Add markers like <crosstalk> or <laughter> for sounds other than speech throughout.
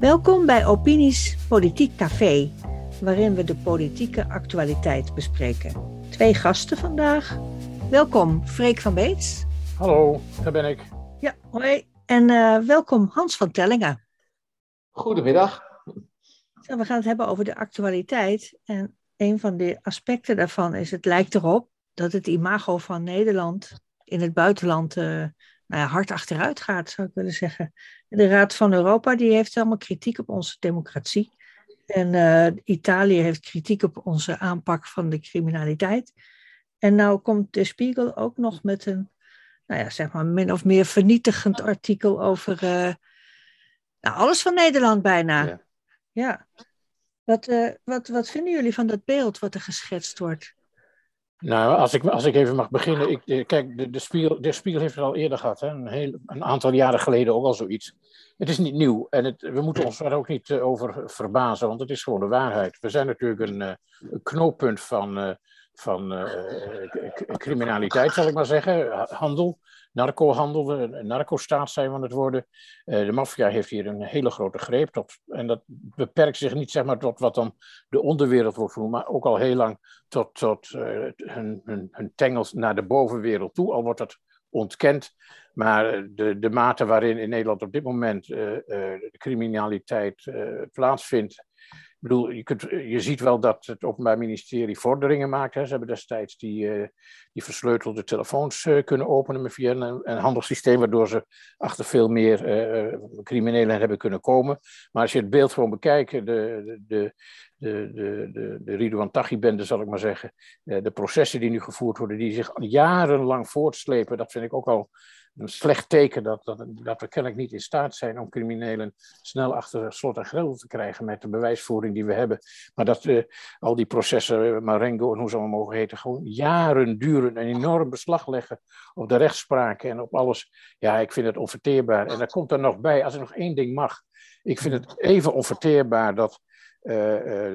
Welkom bij Opinies Politiek Café, waarin we de politieke actualiteit bespreken. Twee gasten vandaag. Welkom Freek van Beets. Hallo, daar ben ik. Ja, hoi. En uh, welkom Hans van Tellingen. Goedemiddag. Zo, we gaan het hebben over de actualiteit. En een van de aspecten daarvan is, het lijkt erop dat het imago van Nederland in het buitenland uh, nou ja, hard achteruit gaat, zou ik willen zeggen. De Raad van Europa die heeft allemaal kritiek op onze democratie. En uh, Italië heeft kritiek op onze aanpak van de criminaliteit. En nou komt de Spiegel ook nog met een, nou ja, zeg maar min of meer vernietigend artikel over uh, nou, alles van Nederland bijna. Ja. ja. Wat, uh, wat, wat vinden jullie van dat beeld wat er geschetst wordt? Nou, als ik, als ik even mag beginnen. Ik, eh, kijk, de, de, spiegel, de Spiegel heeft het al eerder gehad. Hè? Een, heel, een aantal jaren geleden ook al zoiets. Het is niet nieuw. En het, we moeten ons daar ook niet uh, over verbazen, want het is gewoon de waarheid. We zijn natuurlijk een, uh, een knooppunt van, van criminaliteit, zal ik maar zeggen. Handel narcohandel, de narcostaat zijn we het worden. De maffia heeft hier een hele grote greep. Tot, en dat beperkt zich niet zeg maar, tot wat dan de onderwereld wordt genoemd, maar ook al heel lang tot, tot hun, hun, hun tengels naar de bovenwereld toe. Al wordt dat ontkend. Maar de, de mate waarin in Nederland op dit moment de criminaliteit plaatsvindt, bedoel, je, kunt, je ziet wel dat het Openbaar Ministerie vorderingen maakt. Hè. Ze hebben destijds die, uh, die versleutelde telefoons uh, kunnen openen via een, handelssysteem, waardoor ze achter veel meer criminelen hebben kunnen komen. Maar als je het beeld gewoon bekijkt, de, de, de, de, de, de, Ridouan Taghi-bende, zal ik maar zeggen, de processen die nu gevoerd worden, die zich jarenlang voortslepen, dat vind ik ook al een slecht teken dat, dat, dat we kennelijk niet in staat zijn om criminelen snel achter slot en grendel te krijgen met de bewijsvoering die we hebben. Maar dat uh, al die processen, uh, Marengo en hoe ze allemaal mogen heten, gewoon jaren duren en enorm beslag leggen op de rechtspraak en op alles. Ja, ik vind het onverteerbaar. En daar komt er nog bij, als er nog één ding mag, ik vind het even onverteerbaar dat uh,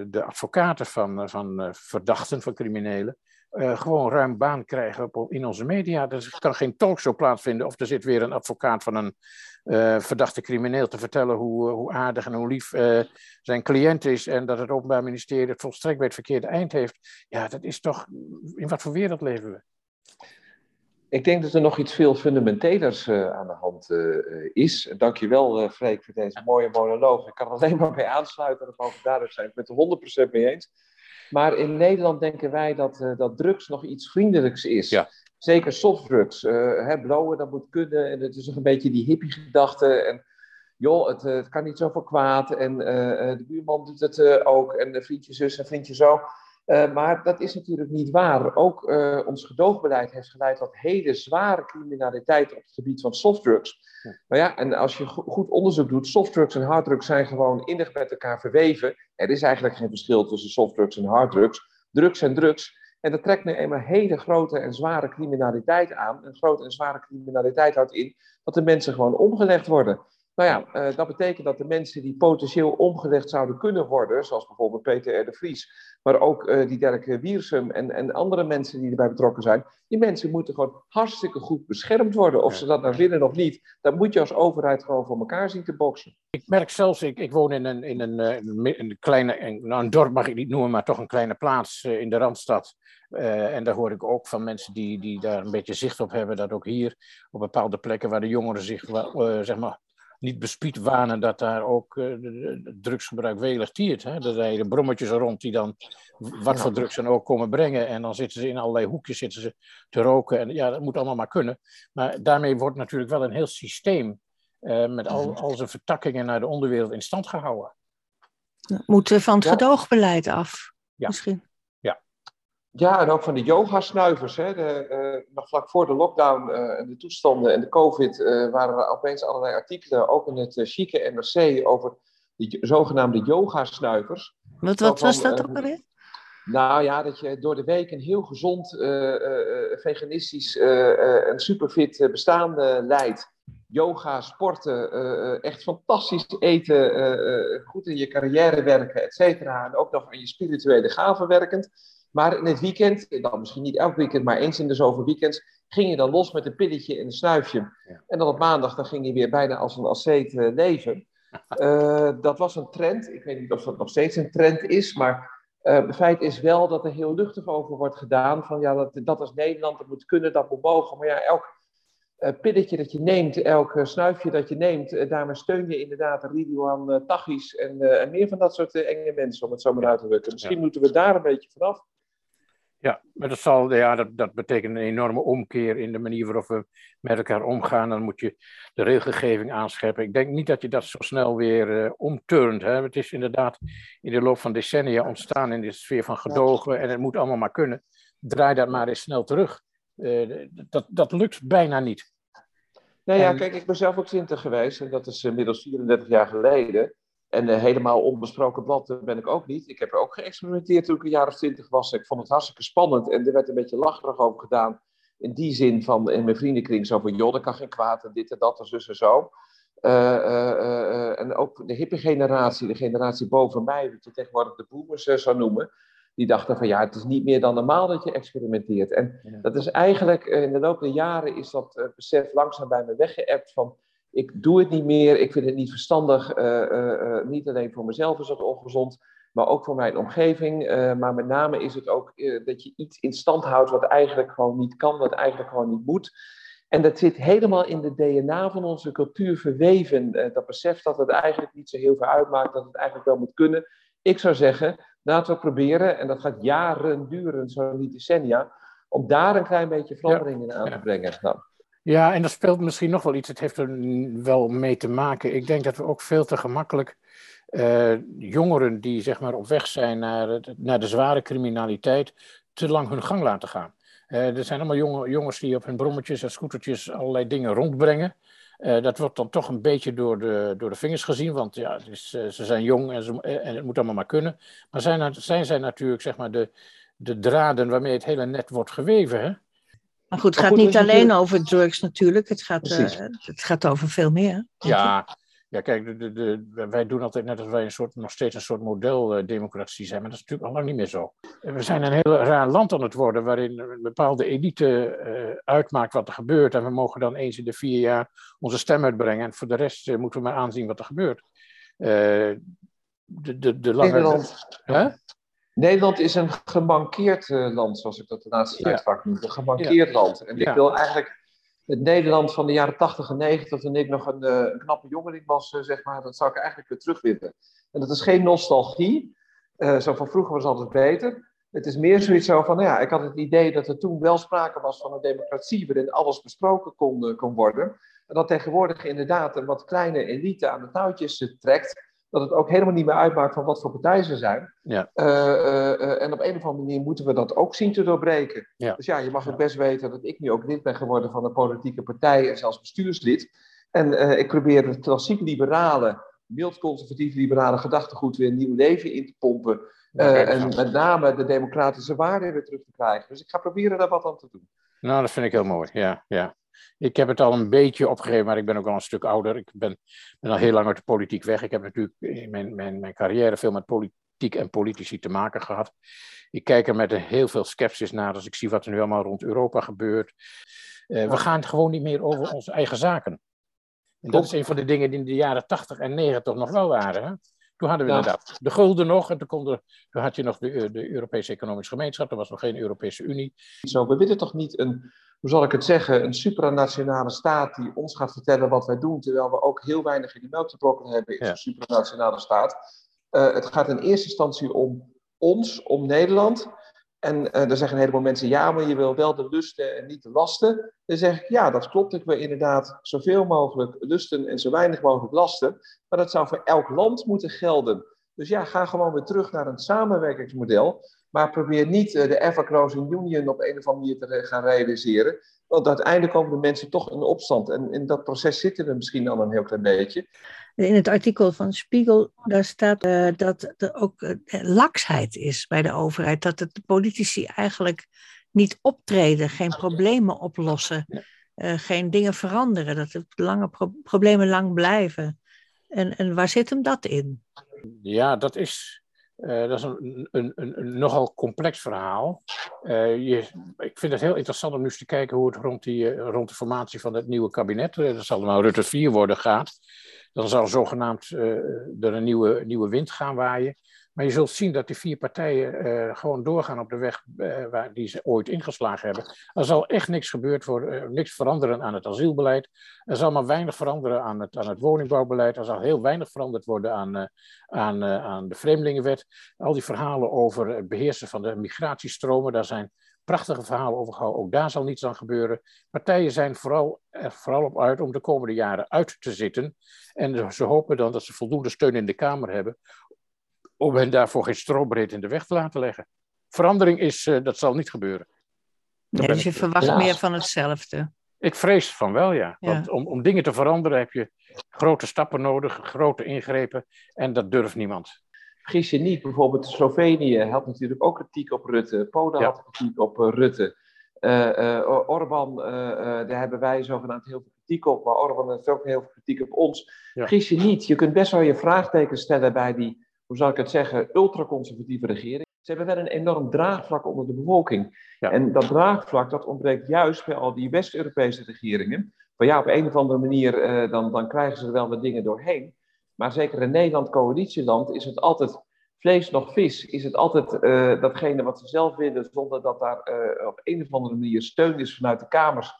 de advocaten van, van verdachten, van criminelen, uh, gewoon ruim baan krijgen op, in onze media. Er kan geen talkshow plaatsvinden of er zit weer een advocaat van een uh, verdachte crimineel te vertellen hoe, hoe aardig en hoe lief zijn cliënt is en dat het Openbaar Ministerie het volstrekt bij het verkeerde eind heeft. Ja, dat is toch, in wat voor wereld leven we? Ik denk dat er nog iets veel fundamentelers aan de hand is. Dankjewel, uh, Freek, voor deze mooie monoloog. Ik kan er alleen maar bij aansluiten, mogen duidelijk zijn. Ik ben het er 100% mee eens. Maar in Nederland denken wij dat, uh, dat drugs nog iets vriendelijks is. Ja. Zeker softdrugs. Uh, hè, blowen, dat moet kunnen. En het is nog een beetje die hippie-gedachte. En joh, het, het kan niet zoveel kwaad. En de buurman doet het ook. En vriendje zus en vriendje zo. Uh, maar dat is natuurlijk niet waar. Ook uh, ons gedoogbeleid heeft geleid tot hele zware criminaliteit op het gebied van softdrugs. Ja. Maar ja, en als je go goed onderzoek doet, softdrugs en harddrugs zijn gewoon innig met elkaar verweven. Er is eigenlijk geen verschil tussen softdrugs en harddrugs. Drugs en drugs. En dat trekt nu eenmaal hele grote en zware criminaliteit aan. En grote en zware criminaliteit houdt in dat de mensen gewoon omgelegd worden. Nou ja, uh, dat betekent dat de mensen die potentieel omgelegd zouden kunnen worden, zoals bijvoorbeeld Peter R. de Vries, maar ook uh, die Dirk Wiersum en, en andere mensen die erbij betrokken zijn, die mensen moeten gewoon hartstikke goed beschermd worden. Of ze dat nou willen of niet, dan moet je als overheid gewoon voor elkaar zien te boksen. Ik merk zelfs, ik, ik woon in een, in een, uh, een kleine, een, nou een dorp mag ik niet noemen, maar toch een kleine plaats in de Randstad. Uh, en daar hoor ik ook van mensen die, die daar een beetje zicht op hebben, dat ook hier op bepaalde plekken waar de jongeren zich uh, zeg maar, niet bespied wanen dat daar ook uh, drugsgebruik welig tiert. Hè? Er rijden brommetjes rond die dan wat voor drugs dan ook komen brengen. En dan zitten ze in allerlei hoekjes zitten ze te roken. En ja, dat moet allemaal maar kunnen. Maar daarmee wordt natuurlijk wel een heel systeem uh, met al, al zijn vertakkingen naar de onderwereld in stand gehouden. Moeten van het ja. gedoogbeleid af, ja. misschien. Ja, en ook van de yoga-snuivers. Hè. De, uh, nog vlak voor de lockdown uh, en de toestanden en de COVID uh, waren er opeens allerlei artikelen, ook in het chique NRC, over de zogenaamde yoga-snuivers. Wat, wat was dat ook alweer? Nou ja, dat je door de week een heel gezond, veganistisch en superfit bestaan leidt. Yoga, sporten, echt fantastisch eten, goed in je carrière werken, et cetera. En ook nog aan je spirituele gaven werkend. Maar in het weekend, dan misschien niet elk weekend, maar eens in de zoveel weekends, ging je dan los met een pilletje en een snuifje. En dan op maandag dan ging je weer bijna als een asceet leven. <laughs> dat was een trend. Ik weet niet of dat nog steeds een trend is, maar uh, het feit is wel dat er heel luchtig over wordt gedaan. Van ja, dat, dat als Nederland dat moet kunnen, dat moet mogen. Maar ja, elk uh, pilletje dat je neemt, elk snuifje dat je neemt, daarmee steun je inderdaad Ridouan uh, Tachis en, en, meer van dat soort enge mensen, om het zo maar uit te drukken. Misschien moeten we daar een beetje vanaf. Ja, maar dat, zal, ja, dat, dat betekent een enorme omkeer in de manier waarop we met elkaar omgaan. Dan moet je de regelgeving aanscherpen. Ik denk niet dat je dat zo snel weer uh, omturnt. Hè. Het is inderdaad in de loop van decennia ontstaan in de sfeer van gedogen en het moet allemaal maar kunnen. Draai dat maar eens snel terug. Uh, dat, dat lukt bijna niet. Nou ja, kijk, ik ben zelf ook twintig geweest en dat is inmiddels 34 jaar geleden. En uh, helemaal onbesproken blad ben ik ook niet. Ik heb er ook geëxperimenteerd toen ik een jaar of twintig was. Ik vond het hartstikke spannend en er werd een beetje lacherig over gedaan. In die zin van in mijn vriendenkring zo van, joh, dat kan geen kwaad en dit en dat en zus en zo. Uh, uh, en ook de hippe generatie, de generatie boven mij, wat je tegenwoordig de boomers zou noemen, die dachten van ja, het is niet meer dan normaal dat je experimenteert. En ja. dat is eigenlijk, in de loop der jaren is dat besef langzaam bij me weggeëpt van ik doe het niet meer, ik vind het niet verstandig. Uh, uh, niet alleen voor mezelf is dat ongezond, maar ook voor mijn omgeving. maar met name is het ook dat je iets in stand houdt wat eigenlijk gewoon niet kan, wat eigenlijk gewoon niet moet. En dat zit helemaal in de DNA van onze cultuur verweven. dat besef dat het eigenlijk niet zo heel veel uitmaakt, dat het eigenlijk wel moet kunnen. Ik zou zeggen, laten we proberen, en dat gaat jaren duren, zo niet decennia, om daar een klein beetje verandering in aan te brengen. Nou. Ja, en dat speelt misschien nog wel iets. Het heeft er wel mee te maken. Ik denk dat we ook veel te gemakkelijk uh, jongeren die zeg maar op weg zijn naar, naar de zware criminaliteit, te lang hun gang laten gaan. Uh, er zijn allemaal jonge, jongens die op hun brommetjes en scootertjes allerlei dingen rondbrengen. Uh, dat wordt dan toch een beetje door de, door de vingers gezien, want ja, ze zijn jong en, ze, en, het moet allemaal maar kunnen. Maar zijn, zijn zij natuurlijk zeg maar de, de draden waarmee het hele net wordt geweven. Hè? Maar goed, het gaat niet alleen over drugs natuurlijk. Het gaat, uh, het gaat over veel meer. Ja, ja kijk, de, de, de, wij doen altijd net als wij een soort, nog steeds een soort modeldemocratie zijn. Maar dat is natuurlijk al lang niet meer zo. We zijn een heel raar land aan het worden waarin een bepaalde elite uh, uitmaakt wat er gebeurt. En we mogen dan eens in de vier jaar onze stem uitbrengen. En voor de rest uh, moeten we maar aanzien wat er gebeurt. de, de, de lange... Nederland. Huh? Nederland is een gemankeerd uh, land, zoals ik dat de laatste tijd ja. vaak noem. Een gemankeerd ja. land. En ik wil eigenlijk het Nederland van de jaren 80 en 90, toen ik nog een, een knappe jongeling was, uh, zeg maar, dat zou ik eigenlijk weer terug willen. En dat is geen nostalgie. zo van vroeger was altijd beter. Het is meer zoiets zo van, nou ja, ik had het idee dat er toen wel sprake was van een democratie waarin alles besproken kon, kon worden. En dat tegenwoordig inderdaad een wat kleine elite aan de touwtjes trekt dat het ook helemaal niet meer uitmaakt van wat voor partij ze zijn. Ja. Uh, uh, en op een of andere manier moeten we dat ook zien te doorbreken. Ja. Dus ja, je mag ook best weten dat ik nu ook lid ben geworden van een politieke partij en zelfs bestuurslid. En ik probeer het klassiek liberale, mild conservatief liberale gedachtegoed weer een nieuw leven in te pompen. en met name de democratische waarden weer terug te krijgen. Dus ik ga proberen daar wat aan te doen. Nou, dat vind ik heel mooi. Ja, ja. Ik heb het al een beetje opgegeven, maar ik ben ook al een stuk ouder. Ik ben, ben al heel lang uit de politiek weg. Ik heb natuurlijk in mijn, mijn, mijn carrière veel met politiek en politici te maken gehad. Ik kijk er met heel veel sceptisch naar als ik zie wat er nu allemaal rond Europa gebeurt. Uh, we gaan het gewoon niet meer over onze eigen zaken. En dat is een van de dingen die in de jaren 80 en 90 nog wel waren. Hè? Toen hadden we ja. inderdaad de gulden nog. En toen, kon er, toen had je nog de, de Europese Economische Gemeenschap. Er was nog geen Europese Unie. Zo, we willen toch niet een hoe zal ik het zeggen, een supranationale staat die ons gaat vertellen wat wij doen, terwijl we ook heel weinig in de melk te brokken hebben in ja. zo'n supranationale staat. Uh, het gaat in eerste instantie om ons, om Nederland. En uh, dan zeggen een heleboel mensen, ja, maar je wil wel de lusten en niet de lasten. Dan zeg ik, ja, dat klopt. Ik wil inderdaad zoveel mogelijk lusten en zo weinig mogelijk lasten. Maar dat zou voor elk land moeten gelden. Dus ja, ga gewoon weer terug naar een samenwerkingsmodel. Maar probeer niet uh, de ever-closing union op een of andere manier te gaan realiseren. Want uiteindelijk komen de mensen toch in opstand. En in dat proces zitten we misschien al een heel klein beetje. In het artikel van Spiegel, daar staat uh, dat er ook uh, laksheid is bij de overheid. Dat de politici eigenlijk niet optreden, geen problemen oplossen, geen dingen veranderen. Dat de lange pro problemen lang blijven. En, en waar zit hem dat in? Ja, dat is dat is een, een, een, nogal complex verhaal. je, ik vind het heel interessant om nu eens te kijken hoe het rond, die, rond de formatie van het nieuwe kabinet, dat zal nou Rutte 4 worden, gaat. Dan zal zogenaamd er een nieuwe, nieuwe wind gaan waaien. Maar je zult zien dat die vier partijen uh, gewoon doorgaan op de weg uh, waar die ze ooit ingeslagen hebben. Er zal echt niks gebeurd worden, uh, niks veranderen aan het asielbeleid. Er zal maar weinig veranderen aan het, aan het woningbouwbeleid. Er zal heel weinig veranderd worden aan, aan, aan de vreemdelingenwet. Al die verhalen over het beheersen van de migratiestromen, daar zijn prachtige verhalen over gehouden. Ook daar zal niets aan gebeuren. Partijen zijn vooral, er vooral op uit om de komende jaren uit te zitten. En ze hopen dan dat ze voldoende steun in de Kamer hebben om hen daarvoor geen strobreed in de weg te laten leggen. Verandering is, uh, dat zal niet gebeuren. Nee, dus je verwacht meer van hetzelfde. Ik vrees van wel, ja. ja. Want om, om dingen te veranderen heb je grote stappen nodig, grote ingrepen. En dat durft niemand. Vergis je niet, bijvoorbeeld Slovenië had natuurlijk ook kritiek op Rutte. Polen ja. had kritiek op uh, Rutte. Uh, uh, Orbán, daar hebben wij zogenaamd heel veel kritiek op. Maar Orbán heeft ook heel veel kritiek op ons. Ja. Vergis je niet, je kunt best wel je vraagtekens stellen bij die hoe zal ik het zeggen, ultraconservatieve regering. Ze hebben wel een enorm draagvlak onder de bevolking. En dat draagvlak, dat ontbreekt juist bij al die West-Europese regeringen. Van ja, op een of andere manier, uh, dan, dan krijgen ze er wel wat dingen doorheen. Maar zeker in Nederland, coalitieland, is het altijd vlees nog vis. Is het altijd uh, datgene wat ze zelf willen, zonder dat daar uh, op een of andere manier steun is vanuit de Kamers.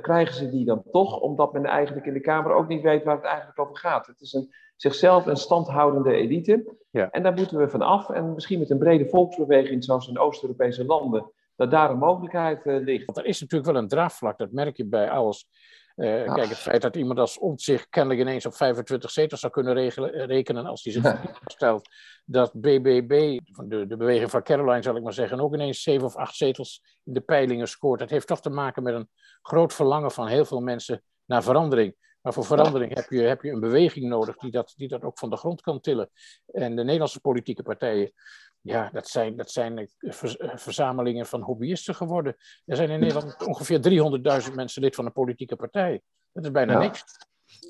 krijgen ze die dan toch, omdat men eigenlijk in de Kamer ook niet weet waar het eigenlijk over gaat. Het is een zichzelf een standhoudende elite. Ja. En daar moeten we van af. En misschien met een brede volksbeweging, zoals in Oost-Europese landen, dat daar een mogelijkheid uh, ligt. Want er is natuurlijk wel een draagvlak, dat merk je bij alles. Uh, Kijk, het feit dat iemand als zich kennelijk ineens op 25 zetels zou kunnen regelen, eh, rekenen als hij zich ja. stelt. Dat BBB, de, de beweging van Caroline zal ik maar zeggen, ook ineens 7 of 8 zetels in de peilingen scoort. Dat heeft toch te maken met een groot verlangen van heel veel mensen naar verandering. Maar voor verandering heb je, heb je een beweging nodig die dat, die dat ook van de grond kan tillen. En de Nederlandse politieke partijen, ja, dat zijn, dat zijn verzamelingen van hobbyisten geworden. Er zijn in Nederland ongeveer 300.000 mensen lid van een politieke partij. Dat is bijna niks.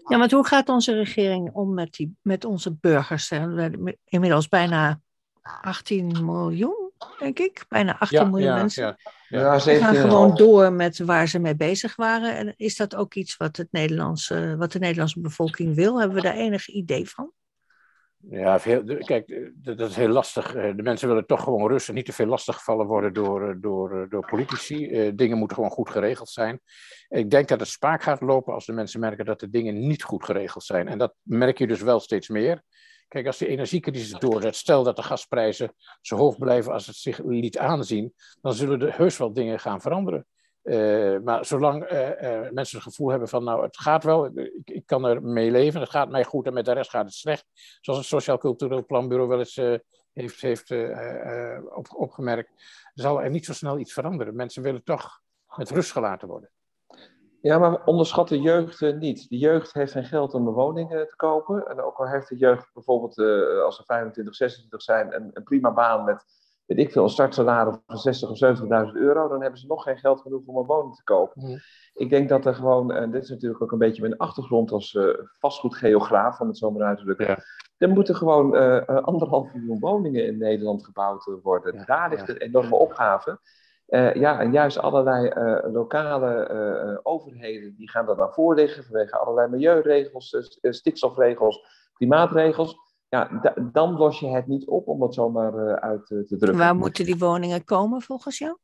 Ja, maar hoe gaat onze regering om met, die, met onze burgers? Inmiddels bijna 18 miljoen, denk ik. Bijna 18 miljoen mensen. Ja, ja, ze gaan gewoon door met waar ze mee bezig waren. En is dat ook iets wat, het Nederlandse, wat de Nederlandse bevolking wil? Hebben we daar enig idee van? Ja, kijk, dat is heel lastig. Eh, de mensen willen toch gewoon rust en niet te veel lastiggevallen worden door, eh, door, eh, door politici. Dingen moeten gewoon goed geregeld zijn. Ik denk dat het spaak gaat lopen als de mensen merken dat de dingen niet goed geregeld zijn. En dat merk je dus wel steeds meer. Kijk, als de energiecrisis doorzet, stel dat de gasprijzen zo hoog blijven als het zich liet aanzien, dan zullen er heus wel dingen gaan veranderen. Uh, maar zolang uh, uh, mensen het gevoel hebben van, nou, het gaat wel, ik, ik, kan er mee leven, het gaat mij goed en met de rest gaat het slecht, zoals het Sociaal Cultureel Planbureau wel eens heeft, heeft op, opgemerkt, zal er niet zo snel iets veranderen. Mensen willen toch met rust gelaten worden. Ja, maar onderschat de jeugd uh, niet. De jeugd heeft geen geld om een woning uh, te kopen. En ook al heeft de jeugd bijvoorbeeld, uh, als ze 25, 26 zijn, een, een, prima baan met, weet ik veel, een startsalaris van 60 of 70.000 euro, dan hebben ze nog geen geld genoeg om een woning te kopen. Mm. Ik denk dat er gewoon, en dit is natuurlijk ook een beetje mijn achtergrond als vastgoedgeograaf, om het zo maar uit te drukken. Ja. Er moeten gewoon anderhalf miljoen woningen in Nederland gebouwd worden. Ja, Daar ligt ja. een enorme opgave. Uh, ja, en juist allerlei uh, lokale uh, overheden die gaan daar dan voor liggen vanwege allerlei milieuregels, stikstofregels, klimaatregels. Ja, dan los je het niet op om het zomaar uit te drukken. Waar moeten die woningen komen volgens jou?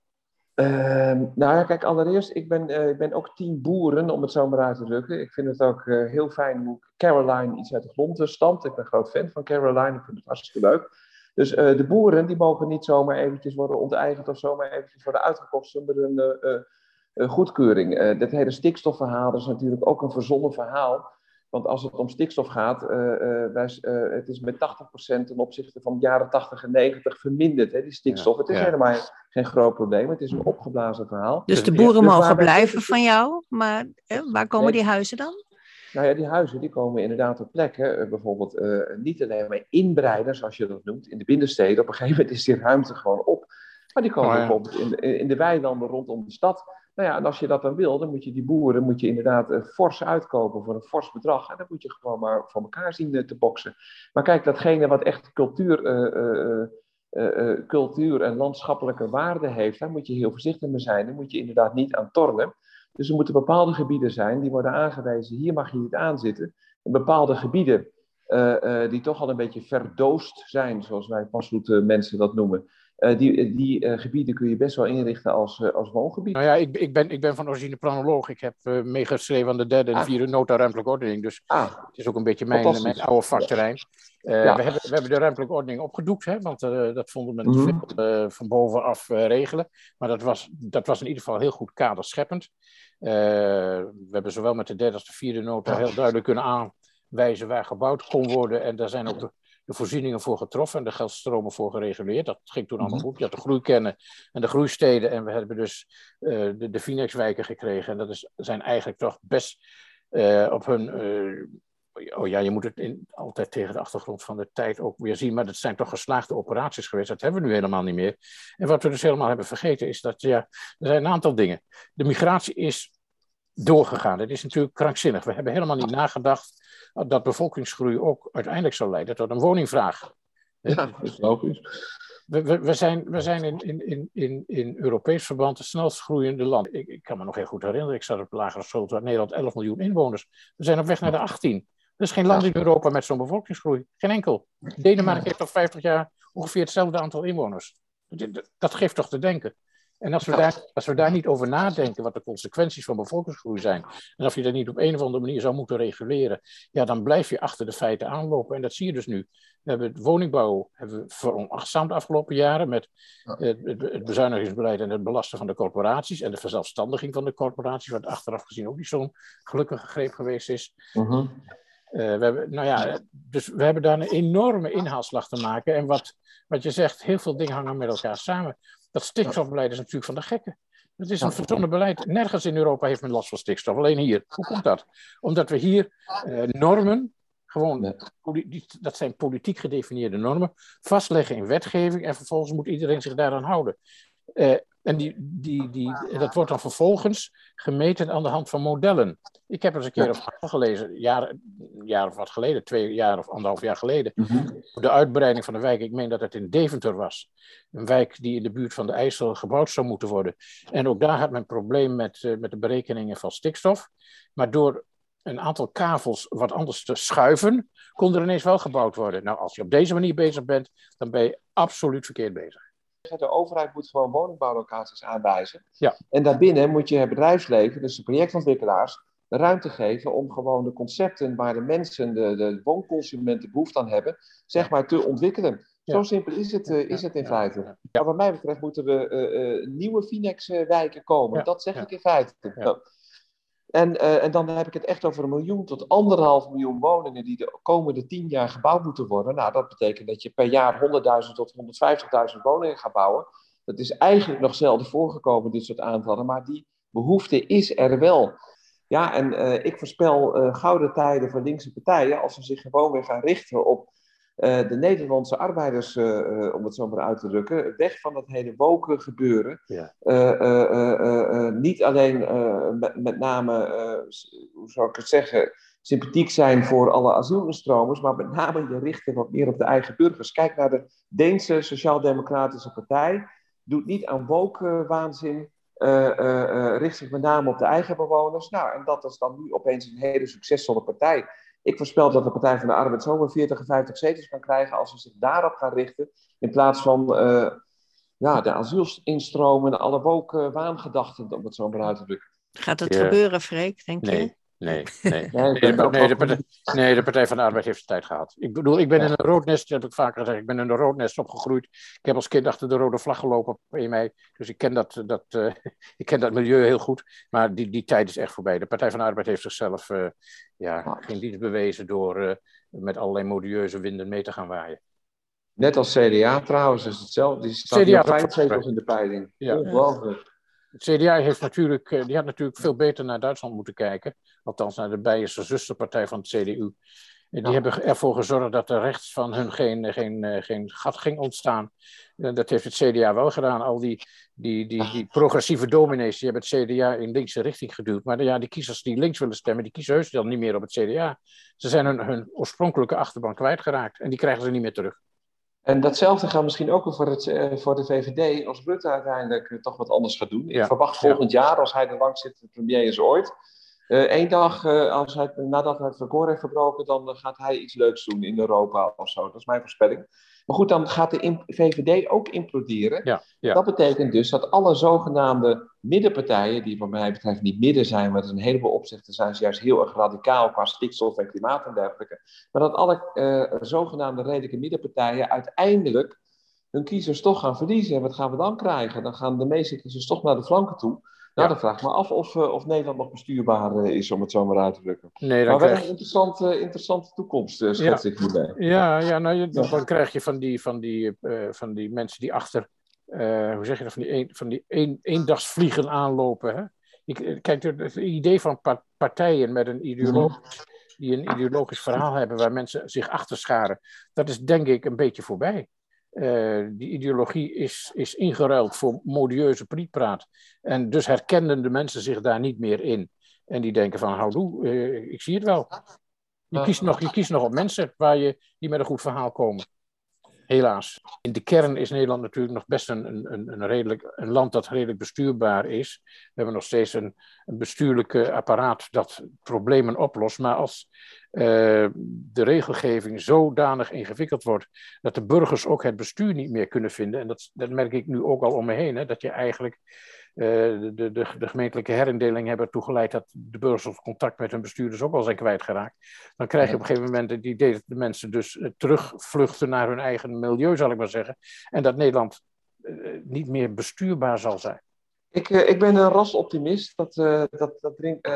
Ehm, nou ja, kijk, allereerst, ik ben, ik ben ook team boeren, om het zo maar uit te drukken. Ik vind het ook heel fijn hoe Caroline iets uit de grond stampt. Ik ben een groot fan van Caroline, ik vind het hartstikke leuk. Dus uh, de boeren die mogen niet zomaar eventjes worden onteigend of zomaar eventjes worden uitgekocht zonder een uh, goedkeuring. dit hele stikstofverhaal is natuurlijk ook een verzonnen verhaal. Want als het om stikstof gaat, wij, het is met 80% ten opzichte van de jaren 80 en 90 verminderd, hè, die stikstof. het is helemaal geen groot probleem, het is een opgeblazen verhaal. Dus de boeren dus mogen blijven van jou, maar waar komen die huizen dan? Nou ja, die huizen die komen inderdaad op plekken, uh, bijvoorbeeld uh, niet alleen maar inbreiden, zoals je dat noemt, in de binnensteden. Op een gegeven moment is die ruimte gewoon op. Maar die komen oh, ja. bijvoorbeeld in de, in de weilanden rondom de stad. Nou ja, en als je dat dan wil, dan moet je die boeren moet je inderdaad uh, fors uitkopen voor een fors bedrag. En dan moet je gewoon maar voor elkaar zien te boksen. Maar kijk, datgene wat echt cultuur, cultuur en landschappelijke waarde heeft, daar moet je heel voorzichtig mee zijn. Daar moet je inderdaad niet aan tornen. Dus er moeten bepaalde gebieden zijn die worden aangewezen, hier mag je niet aanzitten. En bepaalde gebieden uh, uh, die toch al een beetje verdoost zijn, zoals wij mensen dat noemen. Uh, die die gebieden kun je best wel inrichten als, als woongebied. Nou ja, ik, ik, ben, ik ben van origine planoloog. Ik heb meegeschreven aan de derde en ah. vierde nota ruimtelijke ordening. Dus ah. het is ook een beetje mijn, mijn oude vakterrein. Ja. we, hebben, we hebben de ruimtelijke ordening opgedoekt, hè, want dat vonden we mm veel van bovenaf regelen. Maar dat was, dat was in ieder geval heel goed kaderscheppend. we hebben zowel met de derde als de vierde nota heel duidelijk kunnen aan, wijze waar gebouwd kon worden. En daar zijn ook de, voorzieningen voor getroffen en de geldstromen voor gereguleerd. Dat ging toen allemaal mhm. goed. Je had de groeikennen en de groeisteden. En we hebben dus uh, de, de Finex-wijken gekregen. En dat is, zijn eigenlijk toch best uh, op hun. Uh, oh ja, je moet het in, altijd tegen de achtergrond van de tijd ook weer zien. Maar dat zijn toch geslaagde operaties geweest. Dat hebben we nu helemaal niet meer. En wat we dus helemaal hebben vergeten is dat ja, er zijn een aantal dingen. De migratie is doorgegaan. Het is natuurlijk krankzinnig. We hebben helemaal niet nagedacht dat bevolkingsgroei ook uiteindelijk zal leiden tot een woningvraag. Ja, dat is logisch. We, we, we, zijn, we zijn in, in, in, in Europees verband het snelst groeiende land. Ik, ik kan me nog heel goed herinneren, ik zat op de lagere school, toen Nederland 11 miljoen inwoners. We zijn op weg naar de 18. Er is geen land in Europa met zo'n bevolkingsgroei. Geen enkel. Denemarken heeft al 50 jaar ongeveer hetzelfde aantal inwoners. Dat geeft toch te denken. En als we, daar, als we daar niet over nadenken wat de consequenties van bevolkingsgroei zijn, en of je dat niet op een of andere manier zou moeten reguleren, ja, dan blijf je achter de feiten aanlopen. En dat zie je dus nu. We hebben het woningbouw hebben we veronachtzaamd de afgelopen jaren met het, het, bezuinigingsbeleid en het belasten van de corporaties en de verzelfstandiging van de corporaties, wat achteraf gezien ook niet zo'n gelukkige greep geweest is. Uh we hebben, nou ja, dus we hebben daar een enorme inhaalslag te maken. En wat, wat je zegt, heel veel dingen hangen met elkaar samen. Dat stikstofbeleid is natuurlijk van de gekken. Het is een verzonnen beleid. Nergens in Europa heeft men last van stikstof, alleen hier. Hoe komt dat? Omdat we hier eh, normen, gewoon, dat zijn politiek gedefinieerde normen, vastleggen in wetgeving en vervolgens moet iedereen zich daaraan houden. Uh, en die, die, die, dat wordt dan vervolgens gemeten aan de hand van modellen. Ik heb eens een keer op gelezen, jaar, jaar of wat geleden, twee jaar of anderhalf jaar geleden, mhm. de uitbreiding van de wijk. Ik meen dat het in Deventer was. Een wijk die in de buurt van de IJssel gebouwd zou moeten worden. En ook daar had men een probleem met, uh, met de berekeningen van stikstof. Maar door een aantal kavels wat anders te schuiven, kon er ineens wel gebouwd worden. Nou, als je op deze manier bezig bent, dan ben je absoluut verkeerd bezig. De overheid moet gewoon woningbouwlocaties aanwijzen. Ja. En daarbinnen moet je het bedrijfsleven, dus de projectontwikkelaars, de ruimte geven om gewoon de concepten waar de mensen, de, de woonconsumenten behoefte aan hebben, zeg maar te ontwikkelen. Zo simpel is het, uh, is het in feite. Ja. Wat mij betreft moeten we uh, uh, nieuwe Finex-wijken komen. Dat zeg ik in feite. En, en dan heb ik het echt over een miljoen tot anderhalf miljoen woningen die de komende tien jaar gebouwd moeten worden. Nou, dat betekent dat je per jaar 100.000 tot 150.000 woningen gaat bouwen. Dat is eigenlijk nog zelden voorgekomen, dit soort aantallen. Maar die behoefte is er wel. Ja, en uh, ik voorspel uh, gouden tijden voor linkse partijen als ze zich gewoon weer gaan richten op uh, de Nederlandse arbeiders, om het zo maar uit te drukken, weg van dat hele woken gebeuren. Ja. niet alleen met, met, name, hoe zou ik het zeggen, sympathiek zijn voor alle asielstromers, maar met name je richten wat meer op de eigen burgers. Kijk naar de Deense Sociaal-Democratische Partij. Doet niet aan woke-waanzin, uh, uh, richt zich met name op de eigen bewoners. Nou, en dat is dan nu opeens een hele succesvolle partij. Ik voorspel dat de Partij van de Arbeid zomaar 40 of 50 zetels kan krijgen als ze zich daarop gaan richten. In plaats van ja, de asielinstromen en alle woke waangedachten, om het zo maar uit te drukken. Gaat het gebeuren, Freek, denk nee. je? Nee, nee. nee, de, nee, de partij, nee, de Partij van de Arbeid heeft de tijd gehad. Ik bedoel, ik ben in een roodnest, dat heb ik vaker gezegd, ik ben in een roodnest opgegroeid. Ik heb als kind achter de rode vlag gelopen op 1 mei. Dus ik ken dat, dat, uh, <laughs> ik ken dat milieu heel goed. Maar die, die tijd is echt voorbij. De Partij van de Arbeid heeft zichzelf uh, ja, geen dienst bewezen door uh, met allerlei modieuze winden mee te gaan waaien. Net als CDA trouwens is hetzelfde. Die staat CDA vijf zetels in de peiling. Ja. Ongelooflijk. Het CDA heeft natuurlijk, die had natuurlijk veel beter naar Duitsland moeten kijken althans naar de Beierse zusterpartij van het CDU. Die hebben ervoor gezorgd dat er rechts van hun geen, geen, geen gat ging ontstaan. Dat heeft het CDA wel gedaan. Al die, die, die, die progressieve dominees die hebben het CDA in linkse richting geduwd. Maar ja, die kiezers die links willen stemmen, die kiezen heus dan niet meer op het CDA. Ze zijn hun, hun oorspronkelijke achterban kwijtgeraakt en die krijgen ze niet meer terug. En datzelfde gaat misschien ook voor, het, uh, voor de VVD als Rutte uiteindelijk uh, toch wat anders gaat doen. Ik verwacht volgend ja. jaar, als hij er lang zit, de premier is ooit. Eén uh, dag, als hij, nadat hij het record heeft verbroken, dan gaat hij iets leuks doen in Europa of zo. Dat is mijn voorspelling. Maar goed, dan gaat de VVD ook imploderen. Ja, ja. Dat betekent dus dat alle zogenaamde middenpartijen, die wat mij betreft niet midden zijn, maar in een heleboel opzichten zijn ze juist heel erg radicaal qua stikstof en klimaat en dergelijke. Maar dat alle uh, zogenaamde redelijke middenpartijen uiteindelijk hun kiezers toch gaan verliezen. En wat gaan we dan krijgen? Dan gaan de meeste kiezers toch naar de flanken toe. Nou, ja. dan vraag ik me af of, uh, of Nederland nog bestuurbaar uh, is, om het zo maar uit te drukken. Nee, maar wel krijg... een interessante, interessante toekomst, uh, ik hierbij. Ja, ja, nou, je, dan krijg je van die, van die, van die mensen die achter, hoe zeg je dat, van die, een, van die een, eendagsvliegen aanlopen. Hè? Ik, kijk, het idee van partijen met een ideologisch, die een ideologisch verhaal hebben waar mensen zich achter scharen, dat is denk ik een beetje voorbij. Uh, die ideologie is, is ingeruild voor modieuze prietpraat. En dus herkennen de mensen zich daar niet meer in. En die denken van, houdoe, uh, ik zie het wel. Je kiest, nog, je kiest nog op mensen waar je, die met een goed verhaal komen. Helaas. In de kern is Nederland natuurlijk nog best een, een, een, redelijk, een land dat redelijk bestuurbaar is. We hebben nog steeds een, een bestuurlijk apparaat dat problemen oplost. Maar als uh, de regelgeving zodanig ingewikkeld wordt dat de burgers ook het bestuur niet meer kunnen vinden. En dat, dat merk ik nu ook al om me heen. Hè, dat je eigenlijk de, de, de, gemeentelijke herindeling hebben toegeleid dat de burgers contact met hun bestuurders ook al zijn kwijtgeraakt. Dan krijg je op een gegeven moment het idee dat de mensen dus terugvluchten naar hun eigen milieu, zal ik maar zeggen. En dat Nederland uh, niet meer bestuurbaar zal zijn. Ik, ik ben een rasoptimist. Dat, dat, dat drinkt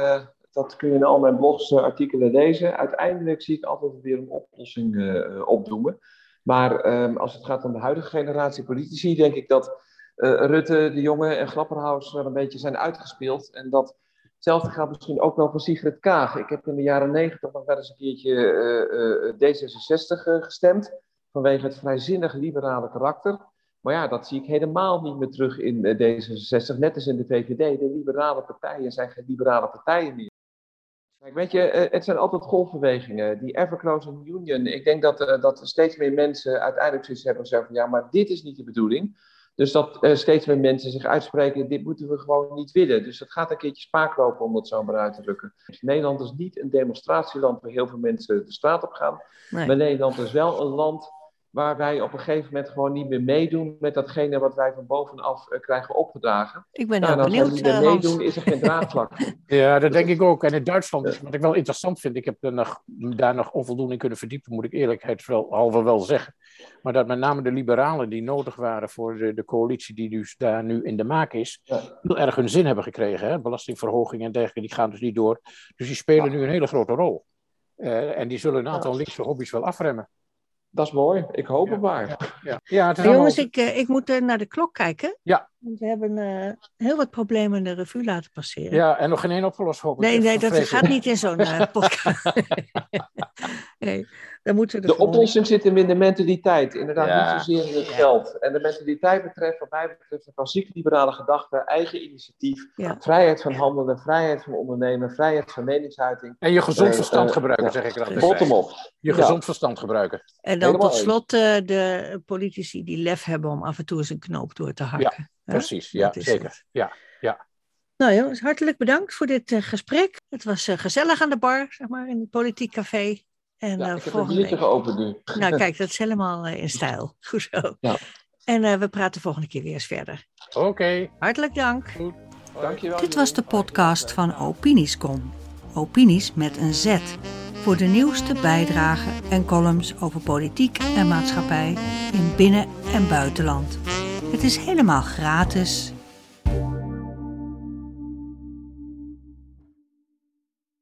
dat kun je in al mijn blogs, artikelen lezen. Uiteindelijk zie ik altijd weer een oplossing opdoemen. Maar um, als het gaat om de huidige generatie politici, denk ik dat Rutte, de Jonge en Grapperhaus wel een beetje zijn uitgespeeld. En dat hetzelfde gaat misschien ook wel voor Sigrid Kaag. Ik heb in de jaren negentig nog wel eens een keertje D66 gestemd. Vanwege het vrijzinnig liberale karakter. Maar ja, dat zie ik helemaal niet meer terug in D66. Net als in de VVD. De liberale partijen zijn geen liberale partijen meer. Kijk, weet je, het zijn altijd golfbewegingen. Die ever-closing union. Ik denk dat, dat steeds meer mensen uiteindelijk zoiets hebben gezegd van ja, maar dit is niet de bedoeling. Dus dat uh, steeds meer mensen zich uitspreken, dit moeten we gewoon niet willen. Dus dat gaat een keertje spaak lopen om dat zo maar uit te drukken. Nederland is niet een demonstratieland waar heel veel mensen de straat op gaan. Nee. Maar Nederland is wel een land waar wij op een gegeven moment gewoon niet meer meedoen met datgene wat wij van bovenaf uh, krijgen opgedragen. Ik ben nou, benieuwd, Als we niet meer meedoen, is er geen draagvlak. <laughs> ja, dat denk ik ook. En in Duitsland, wat ik wel interessant vind, ik heb er nog, daar nog onvoldoende in kunnen verdiepen, moet ik eerlijkheidshalve wel zeggen. Maar dat met name de liberalen die nodig waren voor de, de coalitie die dus daar nu in de maak is, ja. heel erg hun zin hebben gekregen. Hè? Belastingverhoging en dergelijke, die gaan dus niet door. Dus die spelen ja. nu een hele grote rol. Uh, en die zullen een aantal linkse hobby's wel afremmen. Dat is mooi. Ik hoop ja, het maar. Ja, ja. ja het is Jongens, ik, uh, ik moet uh, naar de klok kijken. Ja. Want we hebben uh, heel wat problemen in de revue laten passeren. Ja, en nog geen één opgelost hoop ik. Nee, nee dat gaat niet in zo'n <laughs> podcast. <laughs> nee, dan moeten we de oplossing zit hem in de mentaliteit. Inderdaad, ja. niet zozeer in het geld. En de mentaliteit betreft, wat mij betreft, een klassieke liberale gedachte, eigen initiatief, vrijheid van handelen, vrijheid van ondernemen, vrijheid van meningsuiting. En je gezond verstand gebruiken, zeg ik er altijd Bottom op. Je gezond verstand gebruiken. En dan Helemaal tot slot uh, de politici die lef hebben om af en toe eens een knoop door te hakken. Ja, precies. Ja, zeker. Het. Ja, ja. Nou jongens, hartelijk bedankt voor dit uh, gesprek. Het was uh, gezellig aan de bar, zeg maar, in het politiek café. En, ja, ik heb een biertje geopend nu. Nou kijk, <laughs> dat is helemaal in stijl. <laughs> Goed zo. Ja. En we praten volgende keer weer eens verder. Oké. Okay. Hartelijk dank. Goed. Dankjewel. Dit was de podcast van Opiniescom. Opinies met een Z voor de nieuwste bijdragen en columns over politiek en maatschappij in binnen- en buitenland. Het is helemaal gratis